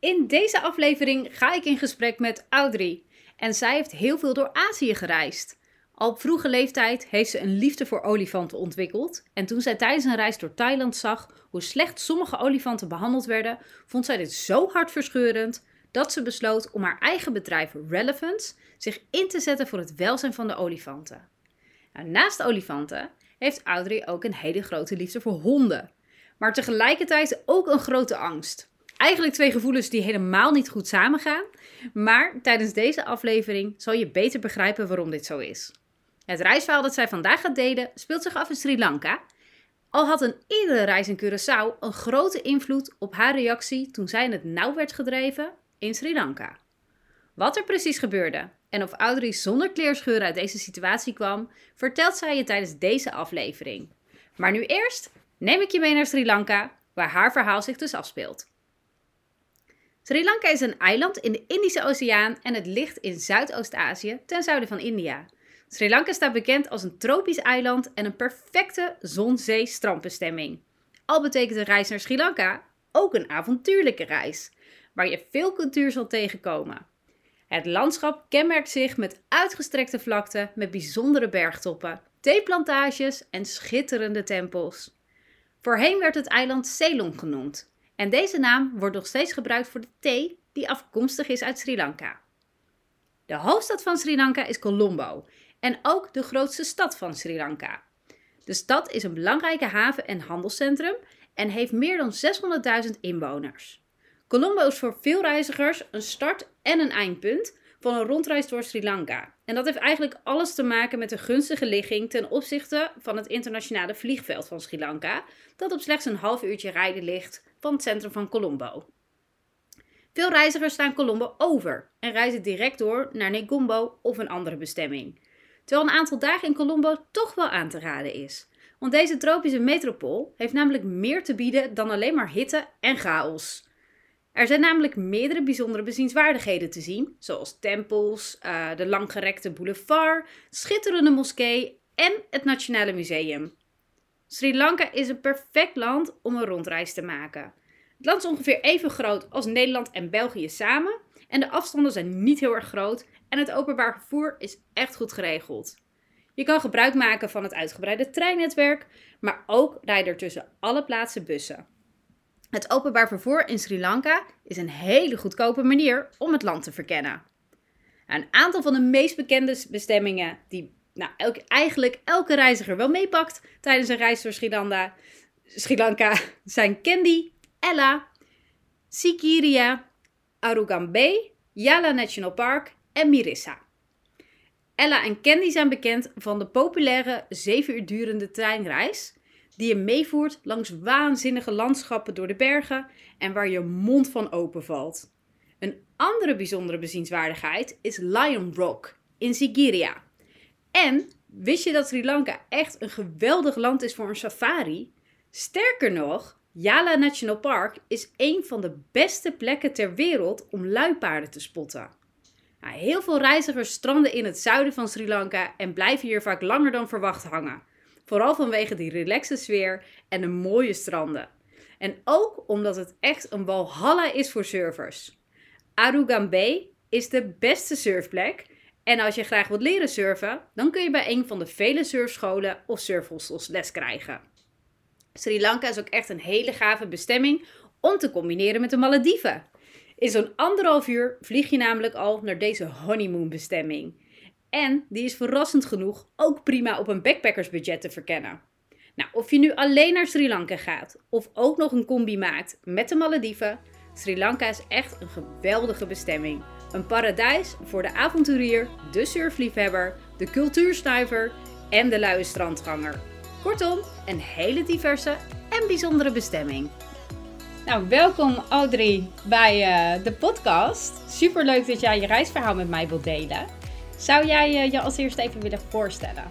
In deze aflevering ga ik in gesprek met Audrey. En zij heeft heel veel door Azië gereisd. Al op vroege leeftijd heeft ze een liefde voor olifanten ontwikkeld. En toen zij tijdens een reis door Thailand zag hoe slecht sommige olifanten behandeld werden, vond zij dit zo hartverscheurend dat ze besloot om haar eigen bedrijf Relevance zich in te zetten voor het welzijn van de olifanten. Nou, naast olifanten heeft Audrey ook een hele grote liefde voor honden, maar tegelijkertijd ook een grote angst. Eigenlijk twee gevoelens die helemaal niet goed samengaan, maar tijdens deze aflevering zal je beter begrijpen waarom dit zo is. Het reisverhaal dat zij vandaag gaat delen speelt zich af in Sri Lanka. Al had een eerdere reis in Curaçao een grote invloed op haar reactie toen zij in het nauw werd gedreven in Sri Lanka. Wat er precies gebeurde en of Audrey zonder kleerscheuren uit deze situatie kwam, vertelt zij je tijdens deze aflevering. Maar nu eerst neem ik je mee naar Sri Lanka, waar haar verhaal zich dus afspeelt. Sri Lanka is een eiland in de Indische Oceaan en het ligt in Zuidoost-Azië ten zuiden van India. Sri Lanka staat bekend als een tropisch eiland en een perfecte zon-zee-strandbestemming. Al betekent een reis naar Sri Lanka ook een avontuurlijke reis, waar je veel cultuur zal tegenkomen. Het landschap kenmerkt zich met uitgestrekte vlakten met bijzondere bergtoppen, theeplantages en schitterende tempels. Voorheen werd het eiland Ceylon genoemd en deze naam wordt nog steeds gebruikt voor de thee die afkomstig is uit Sri Lanka. De hoofdstad van Sri Lanka is Colombo en ook de grootste stad van Sri Lanka. De stad is een belangrijke haven- en handelscentrum en heeft meer dan 600.000 inwoners. Colombo is voor veel reizigers een start- en een eindpunt van een rondreis door Sri Lanka. En dat heeft eigenlijk alles te maken met de gunstige ligging ten opzichte van het internationale vliegveld van Sri Lanka, dat op slechts een half uurtje rijden ligt van het centrum van Colombo. Veel reizigers staan Colombo over en reizen direct door naar Negombo of een andere bestemming. Terwijl een aantal dagen in Colombo toch wel aan te raden is. Want deze tropische metropool heeft namelijk meer te bieden dan alleen maar hitte en chaos. Er zijn namelijk meerdere bijzondere bezienswaardigheden te zien, zoals tempels, uh, de langgerekte boulevard, schitterende moskee en het Nationale Museum. Sri Lanka is een perfect land om een rondreis te maken. Het land is ongeveer even groot als Nederland en België samen en de afstanden zijn niet heel erg groot en het openbaar vervoer is echt goed geregeld. Je kan gebruik maken van het uitgebreide treinnetwerk, maar ook rijden er tussen alle plaatsen bussen. Het openbaar vervoer in Sri Lanka is een hele goedkope manier om het land te verkennen. Een aantal van de meest bekende bestemmingen die nou, eigenlijk elke reiziger wel meepakt tijdens een reis door Sri Lanka, Sri Lanka zijn Kandy, Ella, Sikiria, Arugambe, Yala National Park en Mirissa. Ella en Candy zijn bekend van de populaire 7 uur durende treinreis, die je meevoert langs waanzinnige landschappen door de bergen en waar je mond van open valt. Een andere bijzondere bezienswaardigheid is Lion Rock in Sigiriya. En wist je dat Sri Lanka echt een geweldig land is voor een safari? Sterker nog, Yala National Park is een van de beste plekken ter wereld om luipaarden te spotten. Nou, heel veel reizigers stranden in het zuiden van Sri Lanka en blijven hier vaak langer dan verwacht hangen. Vooral vanwege die relaxe sfeer en de mooie stranden. En ook omdat het echt een walhalla is voor surfers. Arugan Bay is de beste surfplek. En als je graag wilt leren surfen, dan kun je bij een van de vele surfscholen of surfhostels les krijgen. Sri Lanka is ook echt een hele gave bestemming om te combineren met de Malediven. In zo'n anderhalf uur vlieg je namelijk al naar deze honeymoon bestemming. En die is verrassend genoeg ook prima op een backpackersbudget te verkennen. Nou, of je nu alleen naar Sri Lanka gaat of ook nog een combi maakt met de Malediven, Sri Lanka is echt een geweldige bestemming. Een paradijs voor de avonturier, de surfliefhebber, de cultuursnuiver en de luie strandganger. Kortom, een hele diverse en bijzondere bestemming. Nou, welkom Audrey bij uh, de podcast. Super leuk dat jij je reisverhaal met mij wilt delen. Zou jij uh, je als eerste even willen voorstellen?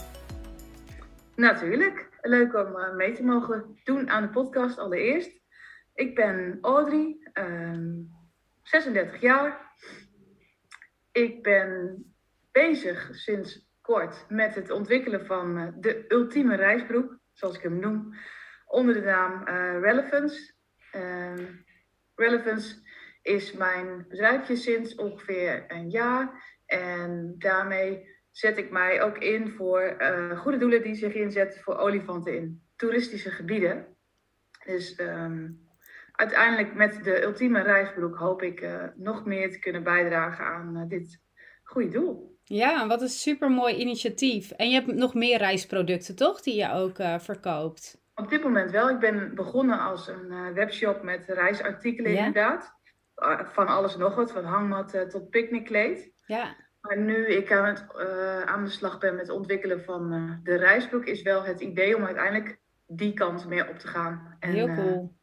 Natuurlijk. Leuk om uh, mee te mogen doen aan de podcast allereerst. Ik ben Audrey, 36 ehm, jaar. Ik ben bezig sinds kort met het ontwikkelen van de ultieme reisbroek, zoals ik hem noem, onder de naam Relevance. Ehm, Relevance is mijn bedrijfje sinds ongeveer een jaar. En daarmee zet ik mij ook in voor uh, goede doelen die zich inzetten voor olifanten in toeristische gebieden. Dus ehm, uiteindelijk met de ultieme reisbroek hoop ik uh, nog meer te kunnen bijdragen aan uh, dit goede doel. Ja, wat een super mooi initiatief. En je hebt nog meer reisproducten, toch? Die je ook verkoopt. Op dit moment wel. Ik ben begonnen als een webshop met reisartikelen inderdaad. Uh, van alles en nog wat, van hangmat tot picknickkleed. Ja. Maar nu ik aan, het, aan de slag ben met het ontwikkelen van de reisbroek, is wel het idee om uiteindelijk die kant meer op te gaan. En, heel cool.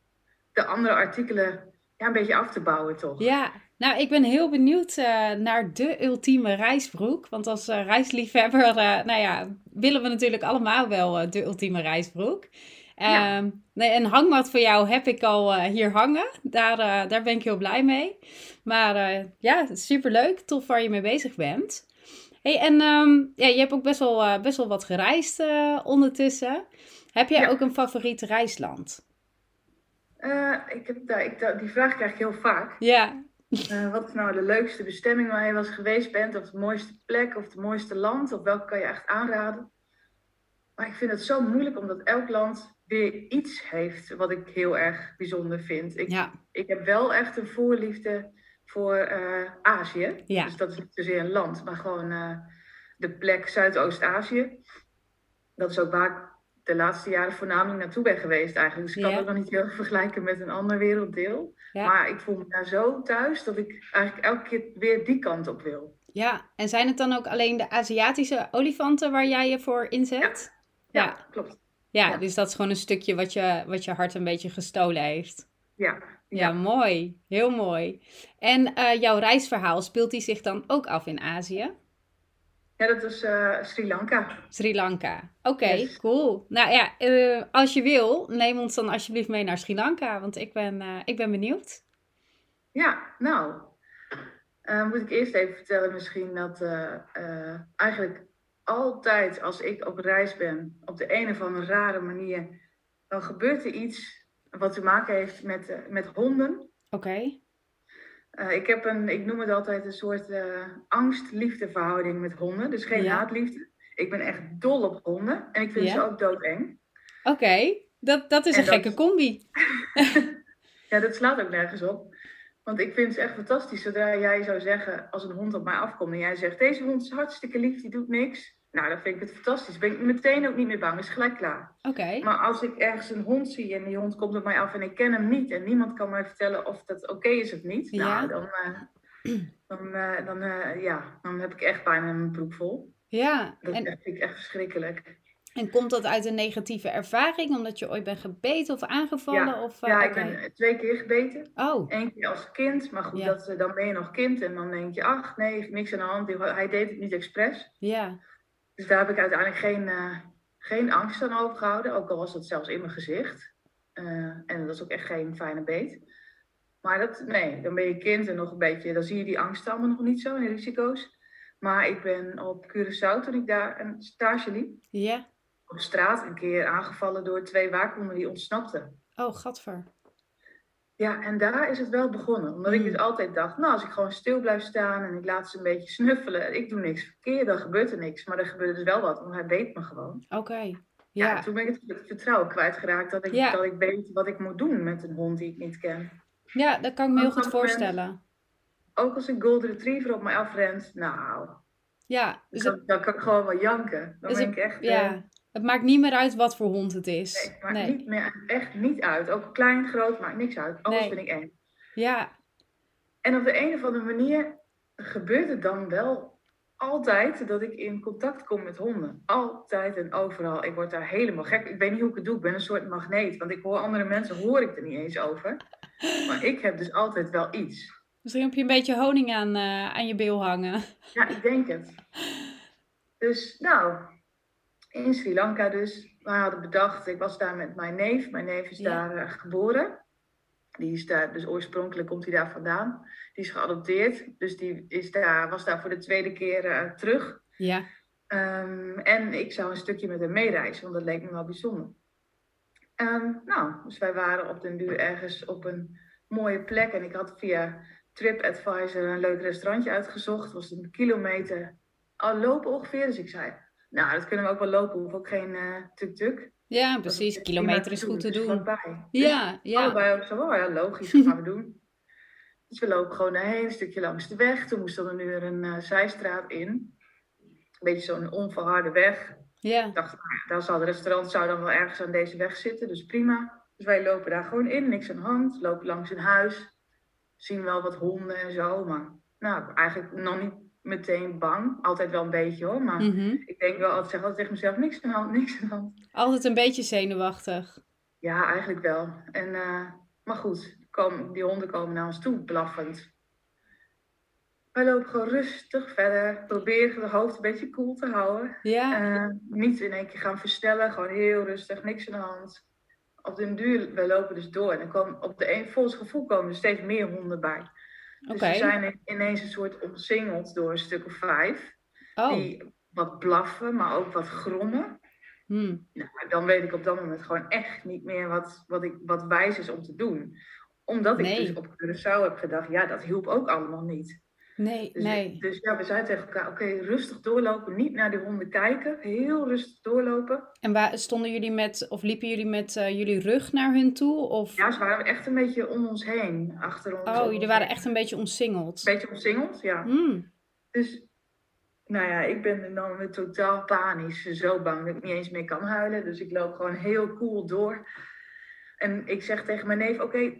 De andere artikelen ja, een beetje af te bouwen, toch? Ja, nou, ik ben heel benieuwd naar de ultieme reisbroek. Want als reisliefhebber, nou ja, willen we natuurlijk allemaal wel de ultieme reisbroek. Ja. Ehm, nee, een hangmat voor jou heb ik al hier hangen. Daar, daar ben ik heel blij mee. Maar ja, superleuk. Tof waar je mee bezig bent. Hey, en um, ja, je hebt ook best wel, best wel wat gereisd ondertussen. Heb jij ja. ook een favoriet reisland? Ik heb, daar, ik, die vraag krijg ik heel vaak. Ja. wat is nou de leukste bestemming waar je wel eens geweest bent? Of de mooiste plek of het mooiste land? Of welke kan je echt aanraden? Maar ik vind het zo moeilijk omdat elk land weer iets heeft wat ik heel erg bijzonder vind. Ik, ja. ik heb wel echt een voorliefde voor uh, Azië. Ja. Dus dat is niet zozeer een land, maar gewoon de plek Zuidoost-Azië. Dat is ook waar de laatste jaren voornamelijk naartoe ben geweest eigenlijk. Dus ik kan ja. het nog niet heel vergelijken met een ander werelddeel. Ja. Maar ik voel me daar zo thuis dat ik eigenlijk elke keer weer die kant op wil. Ja, en zijn het dan ook alleen de Aziatische olifanten waar jij je voor inzet? Ja, ja klopt. Ja, dus dat is gewoon een stukje wat je, wat je hart een beetje gestolen heeft. Ja. Ja, mooi. Heel mooi. En uh, jouw reisverhaal, speelt die zich dan ook af in Azië? Ja, dat is uh, Sri Lanka. Sri Lanka. Oké, okay, yes. cool. Nou ja, uh, als je wil, neem ons dan alsjeblieft mee naar Sri Lanka, want ik ben, ik ben benieuwd. Ja, nou, moet ik eerst even vertellen misschien dat eigenlijk altijd als ik op reis ben, op de een of andere rare manier, dan gebeurt er iets wat te maken heeft met, met honden. Oké. Uh, ik heb een, ik noem het altijd een soort uh, angst-liefde verhouding met honden. Dus geen ja. haatliefde. Ik ben echt dol op honden en ik vind ja. ze ook doodeng. Oké, dat, dat is en een dat... gekke combi. ja, dat slaat ook nergens op. Want ik vind ze echt fantastisch. Zodra jij zou zeggen, als een hond op mij afkomt en jij zegt: Deze hond is hartstikke lief, die doet niks. Nou, dan vind ik het fantastisch. Ben ik meteen ook niet meer bang, is gelijk klaar. Oké. Maar als ik ergens een hond zie en die hond komt op mij af en ik ken hem niet en niemand kan mij vertellen of dat oké is of niet, ja. nou, dan, uh, dan, uh, dan, uh, ja, dan heb ik echt bijna mijn broek vol. Ja. Dat en... vind ik echt verschrikkelijk. En komt dat uit een negatieve ervaring, omdat je ooit bent gebeten of aangevallen? Ja, of, ja ik ben twee keer gebeten. Oh. Eén keer als kind, maar goed, ja. dat, dan ben je nog kind en dan denk je, ach nee, niks aan de hand. Hij deed het niet expres. Ja. Dus daar heb ik uiteindelijk geen, uh, geen angst aan overgehouden, ook al was dat zelfs in mijn gezicht. Uh, en dat is ook echt geen fijne beet. Maar dat, nee, dan ben je kind en nog een beetje, dan zie je die angsten allemaal nog niet zo en de risico's. Maar ik ben op Curaçao, toen ik daar een stage liep, ja. op straat een keer aangevallen door twee waakhonden die ontsnapten. Oh, gadver. Ja, en daar is het wel begonnen. Omdat ik dus altijd dacht, nou, als ik gewoon stil blijf staan en ik laat ze een beetje snuffelen, ik doe niks verkeerd, dan gebeurt er niks. Maar er gebeurde dus wel wat, want hij beet me gewoon. Oké. Okay. Ja. ja. toen ben ik het vertrouwen kwijtgeraakt dat ik, ja. dat ik weet wat ik moet doen met een hond die ik niet ken. Ja, dat kan ik me heel goed voorstellen. ook als een golden retriever op mij afrent, nou, ja, dus dan, dan, kan ik gewoon wel janken. Dan ben ik echt... Ja. Het maakt niet meer uit wat voor hond het is. Nee, het maakt nee. niet meer, echt niet uit. Ook klein, groot, maakt niks uit. Alles nee. vind ik eng. Ja. En op de een of andere manier gebeurt het dan wel altijd dat ik in contact kom met honden. Altijd en overal. Ik word daar helemaal gek. Ik weet niet hoe ik het doe. Ik ben een soort magneet. Want ik hoor andere mensen, hoor ik er niet eens over. Maar ik heb dus altijd wel iets. Misschien heb je een beetje honing aan, uh, aan je bil hangen. Ja, ik denk het. Dus nou, in Sri Lanka dus. We hadden bedacht, ik was daar met mijn neef. Mijn neef is daar uh, geboren. Die is daar, dus oorspronkelijk komt hij daar vandaan. Die is geadopteerd. Dus die is daar, was daar voor de tweede keer uh, terug. Ja. Um, en ik zou een stukje met hem meereizen, want dat leek me wel bijzonder. Um, nou, dus wij waren op den duur ergens op een mooie plek. En ik had via TripAdvisor een leuk restaurantje uitgezocht. Het was een kilometer al lopen ongeveer. Dus ik zei, nou, dat kunnen we ook wel lopen. Hoef ook geen uh, tuk-tuk. Ja, precies. Kilometer is goed te doen. Bij. Ja, ja. Allebei ook zo, oh ja, logisch, dat gaan we doen. Dus we lopen gewoon daarheen, een stukje langs de weg. Toen moesten we nu er een uh, zijstraat in. Een beetje zo'n onverharde weg. Ja. Ik dacht, nou daar zal het restaurant zou dan wel ergens aan deze weg zitten, dus prima. Dus wij lopen daar gewoon in, niks aan de hand. Lopen langs een huis. Zien wel wat honden en zo, maar nou, eigenlijk nog niet meteen bang. Altijd wel een beetje hoor, maar Mhm. ik denk wel, ik zeg altijd tegen mezelf, niks aan de hand, niks aan de hand. Altijd een beetje zenuwachtig. Ja, eigenlijk wel. En, uh, maar goed, kom, die honden komen naar ons toe, blaffend. Wij lopen gewoon rustig verder. Proberen het hoofd een beetje koel te houden. Ja. Uh, niet in één keer gaan verstellen, gewoon heel rustig, niks aan de hand. Op den duur, we lopen dus door. En dan komen op de een, volgens gevoel komen er steeds meer honden bij. Dus we zijn ineens een soort omsingeld door een stuk of vijf. Oh. Die wat blaffen, maar ook wat grommen. Hmm. Nou, dan weet ik op dat moment gewoon echt niet meer wat, wat, ik, wat wijs is om te doen. Omdat ik dus op Curaçao heb gedacht, ja, dat hielp ook allemaal niet. Nee, Dus, nee. dus ja, we zeiden tegen elkaar, oké, rustig doorlopen, niet naar die honden kijken, heel rustig doorlopen. En waar stonden jullie met, of liepen jullie met eh, jullie rug naar hun toe? Of... Ja, ze waren echt een beetje om ons heen, achter ons. oh, jullie waren echt een beetje omsingeld. Een beetje omsingeld, ja. Hmm. Dus, nou ja, ik ben dan totaal panisch, zo bang dat ik niet eens meer kan huilen. Dus ik loop gewoon heel cool door. En ik zeg tegen mijn neef, oké,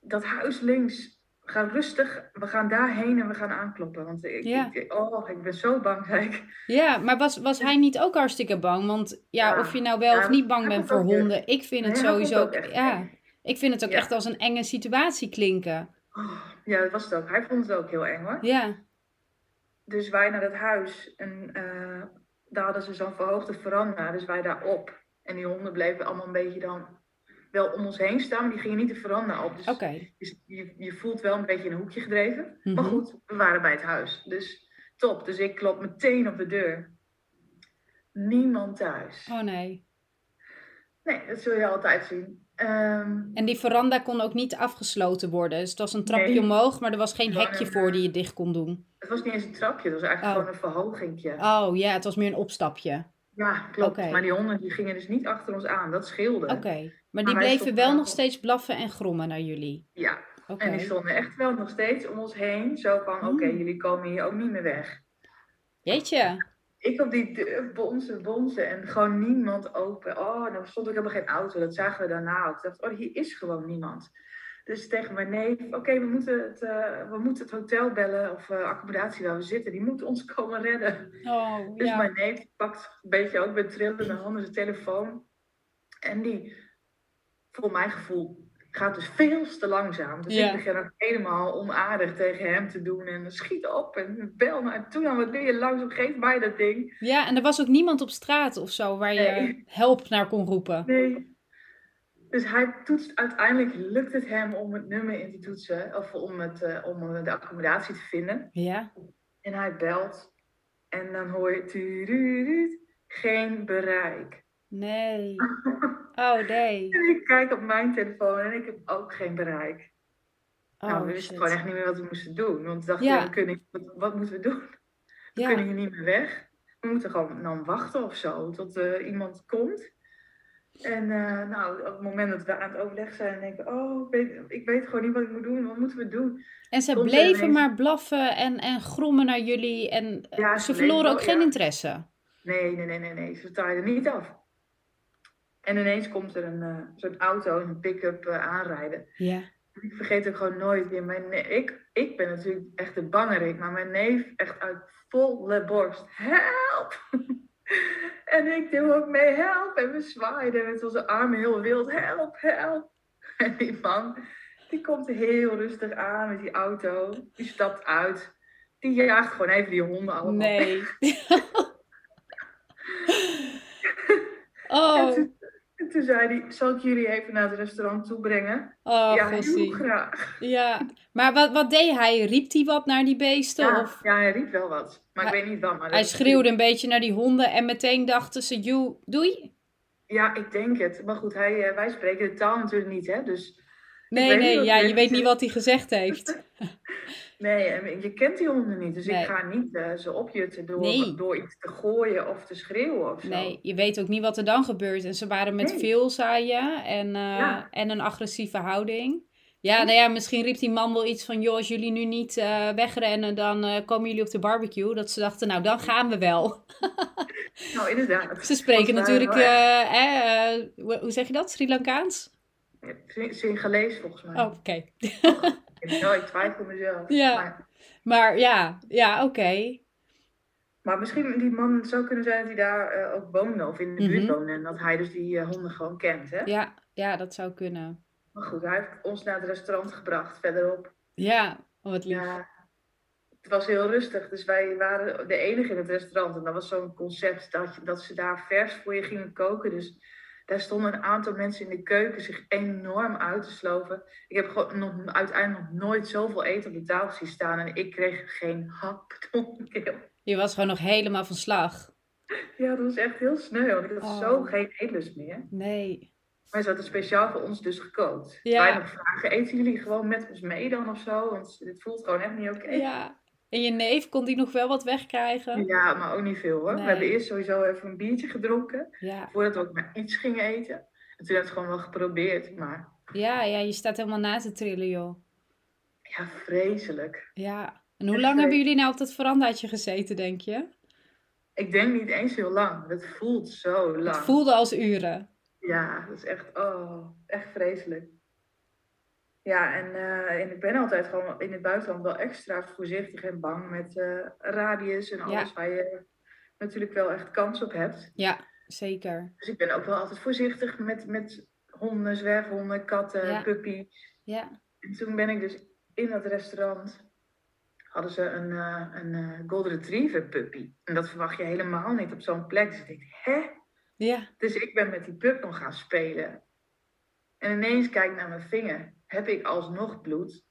dat huis links, ga rustig, we gaan daarheen en we gaan aankloppen. Want ik, Ja. ik- oh, ik ben zo bang, zei ik. Ja, maar was, was hij niet ook hartstikke bang? Want ja, Ja. of je nou wel Ja, of niet bang bent voor het honden, ik vind het Nee, sowieso. het ook echt ja, ik vind het ook echt als een enge situatie klinken. Oh, ja, dat was het ook. Hij vond het ook heel eng hoor. Ja, Dus wij naar dat huis en eh, daar hadden ze zo'n verhoogde veranda, dus wij daarop. En die honden bleven allemaal een beetje dan wel om ons heen staan, maar die gingen niet de veranda op. Dus je, je voelt wel een beetje in een hoekje gedreven. Mhm. Maar goed, we waren bij het huis. Dus top. Dus ik klop meteen op de deur. Niemand thuis. Oh nee. Nee, dat zul je altijd zien. Ehm, En die veranda kon ook niet afgesloten worden. Dus het was een trapje Nee. omhoog, maar er was geen hekje een, voor eh, die je dicht kon doen. het was niet eens een trapje, het was eigenlijk Oh. gewoon een verhogingje. Oh ja, het was meer een opstapje. Ja, klopt. Maar die honden die gingen dus niet achter ons aan. Dat scheelde. Oké. Maar die bleven wel nog steeds blaffen en grommen naar jullie. Ja, en die stonden echt wel nog steeds om ons heen. Zo van, oké, Hmm. jullie komen hier ook niet meer weg. Jeetje. Ik op die deur bonzen, bonzen en gewoon niemand open. Oh, dan stond ook helemaal geen auto. Dat zagen we daarna ook. Ik dacht, oh, hier is gewoon niemand. Dus tegen mijn neef, oké, we, moeten het, eh, we moeten het hotel bellen of eh, accommodatie waar we zitten. Die moeten ons komen redden. Oh Dus ja. mijn neef pakt een beetje ook met trillende handen zijn telefoon. En die, voor mijn gevoel, gaat dus veel te langzaam. Dus ik begin ook helemaal onaardig tegen hem te doen. En schiet op en bel naar toe. Dan wat doe je langzaam? Geef mij dat ding. Ja, en er was ook niemand op straat of zo waar je Nee. help naar kon roepen. Nee. Dus hij toetst, uiteindelijk lukt het hem om het nummer in te toetsen. Of om, het, eh, om eh, de accommodatie te vinden. Ja. En hij belt. En dan hoor je... Geen bereik. Nee. Oh nee. En ik kijk op mijn telefoon en ik heb ook geen bereik. nou, we Oh wisten gewoon echt niet meer wat we moesten doen. Want we dachten, Ja. we kunnen, wat, wat moeten we doen? We Ja. kunnen hier niet meer weg. We moeten gewoon dan wachten of zo, tot eh, iemand komt. En eh, nou, op het moment dat we aan het overleg zijn, denken we, oh, ik weet, ik weet gewoon niet wat ik moet doen. Wat moeten we doen? En ze Komt bleven ineens- maar blaffen en, en grommen naar jullie. En Ja, ze ze verloren bleven ook geen ja. interesse. Nee, nee, nee, nee, nee. Ze taaiden niet af. En ineens komt er een eh, zo'n auto, een pick-up eh, aanrijden. Ja. Ik vergeet ook gewoon nooit meer. Mijn ik, ik ben natuurlijk echt de bangerik, maar mijn neef echt uit volle borst. Help! en ik doe ook mee, help! En we zwaaiden met onze armen heel wild. Help, help! En die man, Die komt heel rustig aan met die auto. Die stapt uit. Die jaagt gewoon even die honden allemaal. Nee. Oh, toen, en toen zei hij, zal ik jullie even naar het restaurant toe brengen? oh, ja, heel graag. Ja, maar wat, wat deed hij? Riep hij wat naar die beesten? Ja, Of ja, hij riep wel wat. Maar ik Hij- weet niet wat. Maar hij schreeuwde een beetje naar die honden en meteen dachten ze, joe, doei? Ja, ik denk het. Maar goed, hij, eh, wij spreken de taal natuurlijk niet, hè. Dus Nee, nee, ja, je weet niet wat hij gezegd heeft. nee, je kent die honden niet. Dus Nee. ik ga niet eh, ze opjutten door, Nee. door iets te gooien of te schreeuwen of zo. Nee, je weet ook niet wat er dan gebeurt. En ze waren met Nee. veel, je, en, eh, Ja. en een agressieve houding. Ja, nou ja, misschien riep die man wel iets van, joh, als jullie nu niet eh, wegrennen, dan komen jullie op de barbecue. Dat ze dachten, nou, dan gaan we wel. Nou, inderdaad. Ze spreken natuurlijk, eh, hoe zeg je dat, Sri Lankaans? Singalees volgens mij. Oh, oké. Ik, nou, ik twijfel mezelf. Ja. Maar, Maar ja, ja, oké. maar misschien die man het zou kunnen zijn dat hij daar eh, ook woonde of in de buurt Mhm. woonde. En dat hij dus die eh, honden gewoon kent, hè? Ja, ja, dat zou kunnen. Maar goed, hij heeft ons naar het restaurant gebracht, verderop. Ja, oh, wat lief. Ja, het was heel rustig. Dus wij waren de enige in het restaurant. En dat was zo'n concept dat, je, dat ze daar vers voor je gingen koken. Dus daar stonden een aantal mensen in de keuken zich enorm uit te sloven. Ik heb gewoon nog, uiteindelijk nog nooit zoveel eten op de tafel zien staan. En ik kreeg geen hap door. Je was gewoon nog helemaal van slag. Ja, dat was echt heel sneu. Want ik had Oh. zo geen eetlust meer. Nee. Maar ze hadden speciaal voor ons dus gekookt. Ja. Wij nog vragen, eten jullie gewoon met ons mee dan of zo? Want dit voelt gewoon echt niet oké. Ja. En je neef, kon die nog wel wat wegkrijgen? Ja, maar ook niet veel hoor. Nee. We hebben eerst sowieso even een biertje gedronken. Ja. Voordat we ook maar iets gingen eten. En toen heb ik het gewoon wel geprobeerd. Maar Ja, ja, je staat helemaal na te trillen, joh. ja, vreselijk. Ja. En hoe lang hebben jullie nou op dat verandaatje gezeten, denk je? Ik denk niet eens heel lang. Het voelt zo lang. Het voelde als uren. Ja, dat is echt, oh, echt vreselijk. Ja, en, eh, en ik ben altijd gewoon in het buitenland wel extra voorzichtig en bang met eh radius en alles waar je natuurlijk wel echt kans op hebt. Ja, zeker. Dus ik ben ook wel altijd voorzichtig met, met honden, zwerfhonden, katten, Ja. puppies. Ja. En toen ben ik dus in dat restaurant, hadden ze een, eh, een Golden Retriever puppy. En dat verwacht je helemaal niet op zo'n plek. Dus ik denk, hè? Ja. Dus ik ben met die pup nog gaan spelen. En ineens kijk ik naar mijn vinger. Heb ik alsnog bloed?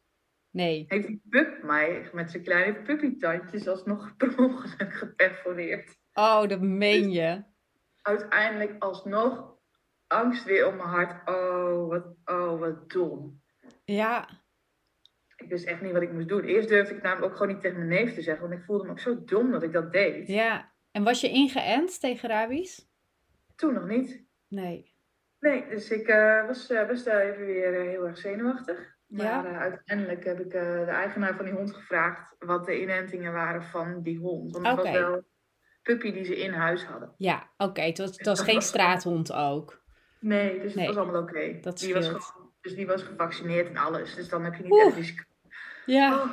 Nee. Heeft die pup mij met zijn kleine puppytandjes alsnog per ongeluk geperforeerd? Oh, dat meen je. Uiteindelijk alsnog angst weer om mijn hart. Oh, wat, oh, wat dom. Ja. Ik wist echt niet wat ik moest doen. Eerst durfde ik namelijk ook gewoon niet tegen mijn neef te zeggen. Want ik voelde me ook zo dom dat ik dat deed. Ja. En was je ingeënt tegen rabies? Toen nog niet. Nee. Nee, dus ik eh, was eh, best wel even weer eh, heel erg zenuwachtig. Maar Ja. uiteindelijk heb ik de eigenaar van die hond gevraagd wat de inentingen waren van die hond. Want het was wel een puppy die ze in huis hadden. Ja, oké. Het was, het was Dat geen straathond ook. Nee, dus Nee, het was allemaal oké. dat Die was Dus die was gevaccineerd en alles. Dus dan heb je niet Oeh. echt risico. Ja, Oh,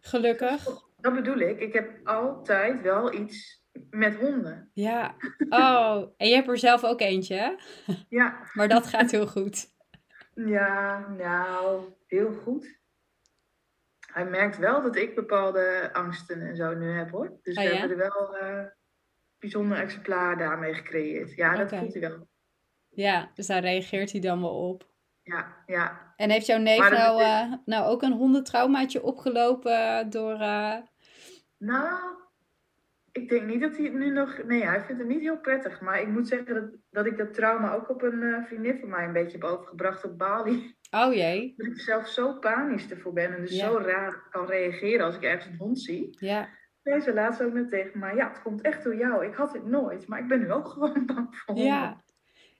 gelukkig. dat bedoel ik. Ik heb altijd wel iets met honden. Ja. Oh, en je hebt er zelf ook eentje, hè? Ja, Maar dat gaat heel goed. ja nou, heel goed. Hij merkt wel dat ik bepaalde angsten en zo nu heb hoor. Dus Oh, we ja? hebben er wel eh bijzonder exemplaar daarmee gecreëerd. Ja, dat Oké. voelt hij wel. Ja, dus daar reageert hij dan wel op. Ja, ja. En heeft jouw neef nou, is- eh, nou ook een hondentraumaatje opgelopen door... eh, Nou, ik denk niet dat hij het nu nog... Nee, hij vindt het niet heel prettig. Maar ik moet zeggen dat, dat ik dat trauma ook op een eh, vriendin van mij een beetje heb overgebracht op Bali. Oh jee. Dat ik zelf zo panisch ervoor ben en dus Ja. zo raar kan reageren als ik ergens een hond zie. Ja, Nee, ze laatst ook net tegen mij. Ja, het komt echt door jou. Ik had dit nooit, maar ik ben nu ook gewoon bang voor honden. ja.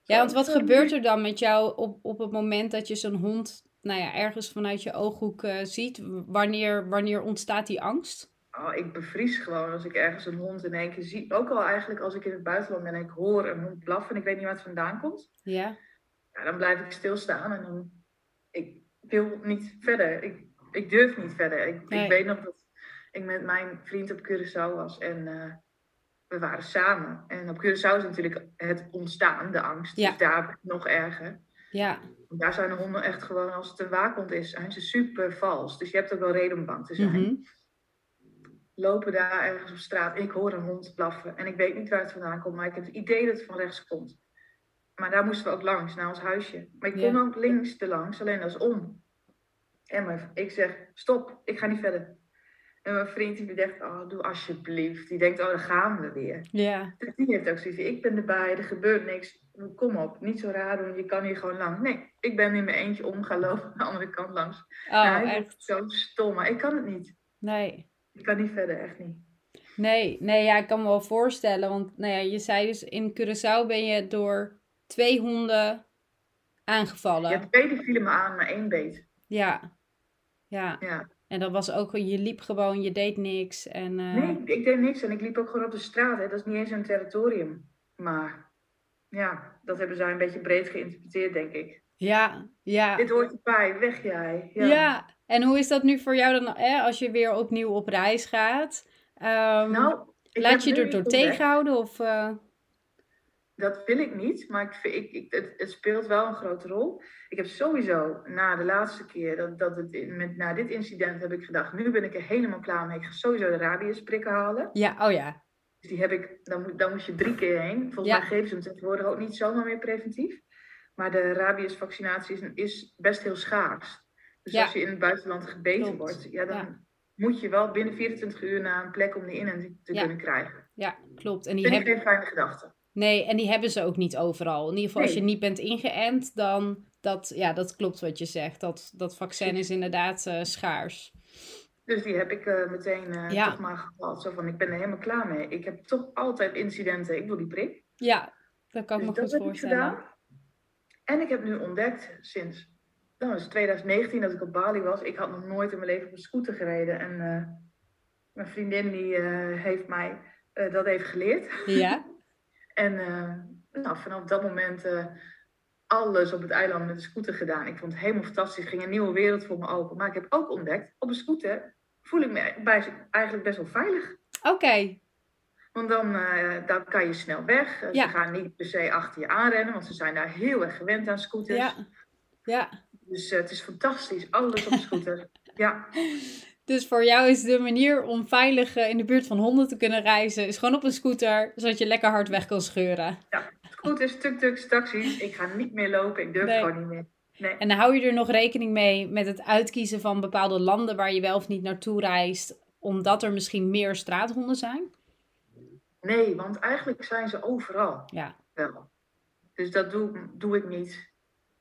Ja, want wat gebeurt er dan met jou op, op het moment dat je zo'n hond, nou ja, ergens vanuit je ooghoek eh, ziet? Wanneer, wanneer ontstaat die angst? Oh, ik bevries gewoon als ik ergens een hond in één keer zie. Ook al eigenlijk als ik in het buitenland ben en ik hoor een hond blaffen en ik weet niet waar het vandaan komt. Ja, Ja, dan blijf ik stilstaan en dan... Ik wil niet verder. Ik, ik durf niet verder. Ik, Nee. ik weet nog dat ik met mijn vriend op Curaçao was en eh, we waren samen. En op Curaçao is natuurlijk het ontstaan, de angst. Ja. Dus daar nog erger. Ja. Daar zijn de honden echt gewoon, als het een waakhond is, zijn ze super vals. Dus je hebt ook wel reden om bang te zijn. Mhm. Lopen daar ergens op straat, ik hoor een hond blaffen en ik weet niet waar het vandaan komt, maar ik heb het idee dat het van rechts komt. Maar daar moesten we ook langs, naar ons huisje. Maar ik kon Ja. ook links te langs, alleen dat is om. En mijn, ik zeg, stop, ik ga niet verder. En mijn vriend die denkt, oh, doe alsjeblieft. Die denkt, oh, dan gaan we weer. Ja. Dus die heeft ook zoiets ik ben erbij, er gebeurt niks. Kom op, niet zo raar doen, je kan hier gewoon langs. Nee, ik ben in mijn eentje om gaan lopen aan de andere kant langs. Oh, ik echt? zo stom, maar ik kan het niet. Nee. Ik kan niet verder, echt niet. Nee, nee, ja, ik kan me wel voorstellen. Want nou ja, je zei dus in Curaçao ben je door twee honden aangevallen. Ja, twee die vielen me aan, maar één beet. Ja. Ja. Ja. En dat was ook, je liep gewoon, je deed niks. En, eh, Nee, ik deed niks en ik liep ook gewoon op de straat. Hè. Dat is niet eens een territorium. Maar ja, dat hebben zij een beetje breed geïnterpreteerd, denk ik. Ja, ja. Dit hoort erbij, weg jij. Ja. Ja. En hoe is dat nu voor jou dan, als je weer opnieuw op reis gaat? Ehm, Nou, laat je er door tegenhouden? Of, eh, Dat wil ik niet, maar ik, ik, ik, het, het speelt wel een grote rol. Ik heb sowieso na de laatste keer, dat, dat het, met, na dit incident, heb ik gedacht, nu ben ik er helemaal klaar mee. Ik ga sowieso de rabiesprikken halen. Ja, oh ja. Dus die heb ik, dan, moet- dan moest je drie keer heen. Volgens Ja. mij geven ze hem tegenwoordig ook niet zomaar meer preventief. Maar de rabiesvaccinatie is, is best heel schaars. Dus Ja. als je in het buitenland gebeten Klopt. wordt, ja, dan Ja. moet je wel binnen 24 uur naar een plek om die inenting te Ja. kunnen krijgen. Ja, klopt. En die Vind hebben, geen fijne gedachte. nee, en die hebben ze ook niet overal. In ieder geval, als je niet bent ingeënt, dan, dat, ja, dat klopt wat je zegt. Dat, dat vaccin is inderdaad eh, schaars. Dus die heb ik eh, meteen Ja. toch maar gehad. Zo van, ik ben er helemaal klaar mee. Ik heb toch altijd incidenten. Ik wil die prik. Ja, dat kan ik Dus me goed voorstellen. En ik heb nu ontdekt sinds nou, is 2019 dat ik op Bali was. Ik had nog nooit in mijn leven op een scooter gereden. En eh, mijn vriendin die eh, heeft mij eh, dat even geleerd. Ja, En nou, vanaf dat moment alles op het eiland met de scooter gedaan. Ik vond het helemaal fantastisch. Er ging een nieuwe wereld voor me open. Maar ik heb ook ontdekt, op een scooter voel ik me bij, eigenlijk best wel veilig. oké. Want dan, dan kan je snel weg. Ja. Ze gaan niet per se achter je aanrennen, want ze zijn daar heel erg gewend aan scooters. Ja, ja. Dus eh, het is fantastisch, alles op een scooter. ja, Dus voor jou is de manier om veilig eh, in de buurt van honden te kunnen reizen, is gewoon op een scooter, zodat je lekker hard weg kan scheuren. scooters, tuk-tuks, taxis. Ik ga niet meer lopen, ik durf Nee. gewoon niet meer. Nee. En dan hou je er nog rekening mee met het uitkiezen van bepaalde landen waar je wel of niet naartoe reist, omdat er misschien meer straathonden zijn? nee, want eigenlijk zijn ze overal Ja, wel. Dus dat doe, doe ik niet.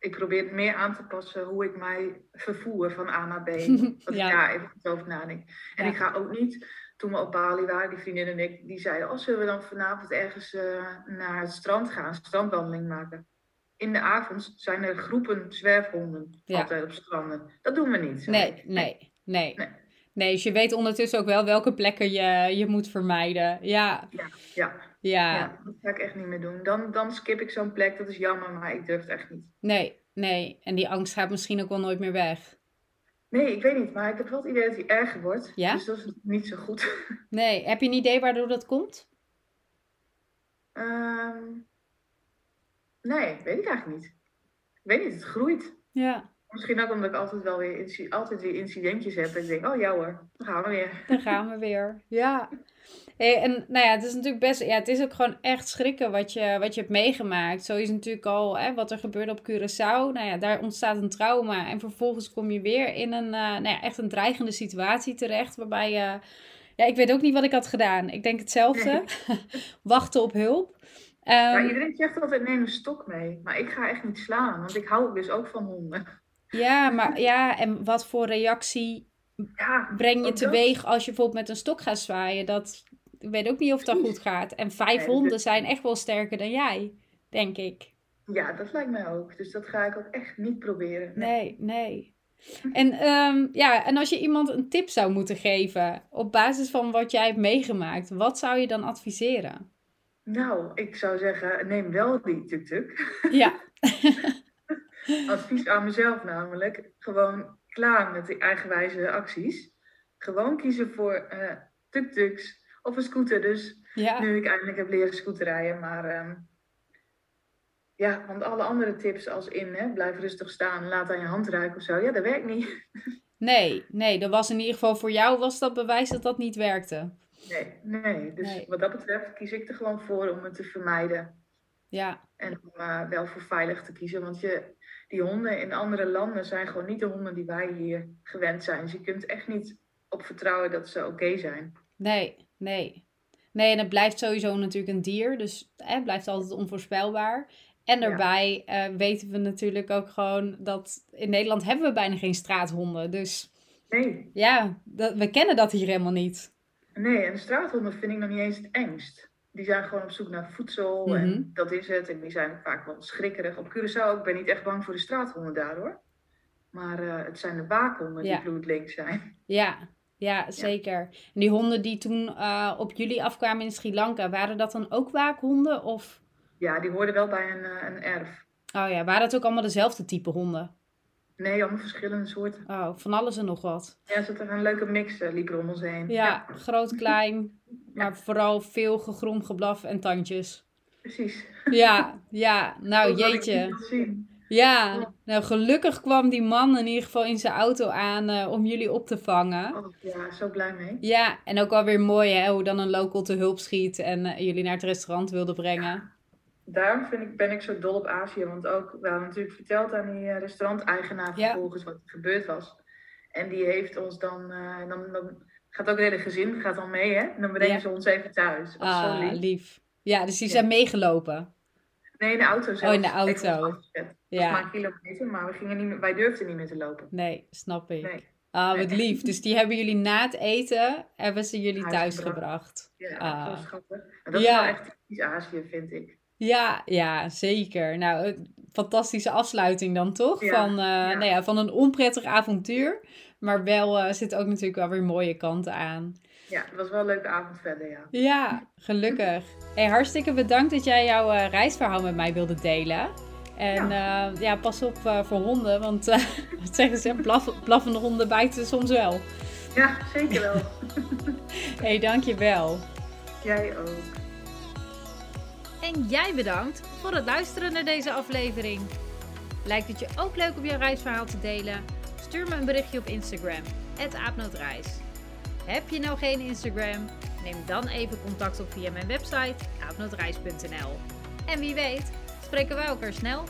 Ik probeer het meer aan te passen hoe ik mij vervoer van A naar B. Dat Ja. ik daar even over nadenk. En Ja. ik ga ook niet, toen we op Bali waren, die vriendin en ik, die zeiden, oh, zullen we dan vanavond ergens eh, naar het strand gaan, een strandwandeling maken? In de avond zijn er groepen zwerfhonden Ja. altijd op stranden. Dat doen we niet. nee, nee. Nee. Nee, dus je weet ondertussen ook wel welke plekken je, je moet vermijden. Ja, Ja, ja, ja. ja, dat ga ik echt niet meer doen. Dan, dan skip ik zo'n plek, dat is jammer, maar ik durf het echt niet. Nee, nee. En die angst gaat misschien ook wel nooit meer weg. Nee, ik weet niet, maar ik heb wel het idee dat hij erger wordt. Ja? Dus dat is niet zo goed. Nee, heb je een idee waardoor dat komt? Ehm, nee, weet ik eigenlijk niet. Ik weet niet, het groeit. Ja, Misschien ook omdat ik altijd wel weer, altijd weer incidentjes heb. En ik denk, oh ja hoor, dan gaan we weer. daar gaan we weer. Ja. Hey, en nou ja, het is natuurlijk best, ja, het is ook gewoon echt schrikken wat je, wat je hebt meegemaakt. Zo is natuurlijk al hè, wat er gebeurde op Curaçao. Nou ja, daar ontstaat een trauma. En vervolgens kom je weer in een, eh, nou ja, echt een dreigende situatie terecht. Waarbij je, ja, ik weet ook niet wat ik had gedaan. Ik denk hetzelfde. Wachten op hulp. Maar Ehm, iedereen zegt altijd, neem een stok mee. Maar ik ga echt niet slaan, want ik hou dus ook van honden. Ja, maar ja, en wat voor reactie Ja, breng je teweeg als je bijvoorbeeld met een stok gaat zwaaien? Dat, ik weet ook niet of dat goed gaat. En vijf honden zijn echt wel sterker dan jij, denk ik. Ja, dat lijkt mij ook. Dus dat ga ik ook echt niet proberen. Nee, nee. En, ehm, ja, en als je iemand een tip zou moeten geven op basis van wat jij hebt meegemaakt, wat zou je dan adviseren? Nou, ik zou zeggen, neem wel die tuk-tuk. Ja, Advies aan mezelf namelijk. Gewoon klaar met die eigenwijze acties. Gewoon kiezen voor eh tuk-tuks of een scooter. Dus ja, nu ik eindelijk heb leren scooterrijden. Maar ehm, Ja, want alle andere tips als in, hè, blijf rustig staan, laat aan je hand ruiken of zo, ja, dat werkt niet. Nee, nee, dat was in ieder geval voor jou was dat bewijs dat dat niet werkte. Nee, nee. Dus Nee. wat dat betreft kies ik er gewoon voor om het te vermijden. Ja, En om eh, wel voor veilig te kiezen. Want je, die honden in andere landen zijn gewoon niet de honden die wij hier gewend zijn. Dus je kunt echt niet op vertrouwen dat ze oké zijn. nee, nee. Nee, en het blijft sowieso natuurlijk een dier, dus het blijft altijd onvoorspelbaar. En Ja. daarbij eh, weten we natuurlijk ook gewoon dat in Nederland hebben we bijna geen straathonden. Dus Nee, ja, dat, we kennen dat hier helemaal niet. nee. En straathonden vind ik nog niet eens het engst. Die zijn gewoon op zoek naar voedsel Mhm. en dat is het. En die zijn vaak wel schrikkerig. Op Curaçao, ik ben niet echt bang voor de straathonden daar hoor. Maar eh, het zijn de waakhonden Ja. die bloedlink zijn. Ja, ja, zeker. En die honden die toen eh, op jullie afkwamen in Sri Lanka, waren dat dan ook waakhonden? Of, Ja, die hoorden wel bij een, eh, een erf. oh ja, waren het ook allemaal dezelfde type honden? Nee, allemaal verschillende soorten. Oh, van alles en nog wat. Ja, zat er een leuke mix, eh, liep er om ons heen. Ja, groot, klein, maar vooral veel gegrom, geblaf en tandjes. precies. Ja, ja, nou jeetje. Ja, nou gelukkig kwam die man in ieder geval in zijn auto aan eh, om jullie op te vangen. Oh, ja, zo blij mee. Ja, en ook wel weer mooi hè, hoe dan een local te hulp schiet en eh, jullie naar het restaurant wilde brengen. Daarom vind ik, ben ik zo dol op Azië. Want ook, we hadden natuurlijk verteld aan die eh, restauranteigenaar Ja. vervolgens wat er gebeurd was. En die heeft ons dan, eh, dan, dan gaat ook het hele gezin gaat dan mee, hè? En dan brengen Ja. ze ons even thuis. Dat Ah, lief. lief. Ja, dus die Ja. zijn meegelopen. Nee, in de auto zelf. Oh, in de auto. Dat Ja. maar een kilometer, maar we gingen niet meer, wij durfden niet meer te lopen. Nee, snap ik. Nee. Ah, wat Nee. lief. Dus die hebben jullie na het eten, hebben ze jullie Thuis thuis gebracht. gebracht. Ja, Ah. zo schattig. En dat is wel echt typisch Azië, vind ik. Ja, ja, zeker. Nou, fantastische afsluiting dan toch? Ja, Van, ja. Nou ja, van een onprettig avontuur. Maar wel eh zitten ook natuurlijk wel weer mooie kanten aan. Ja, het was wel een leuke avond verder, ja. Ja, gelukkig. Hey, hartstikke bedankt dat jij jouw eh, reisverhaal met mij wilde delen. En ja, ja pas op voor honden, want wat zeggen ze? Blaf, blaffende honden bijten soms wel. Ja, zeker wel. hey, dankjewel. Jij ook. En jij bedankt voor het luisteren naar deze aflevering. Lijkt het je ook leuk om jouw reisverhaal te delen? Stuur me een berichtje op Instagram, aapnootreis. Heb je nou geen Instagram? Neem dan even contact op via mijn website aapnootreis.nl. En wie weet, spreken wij elkaar snel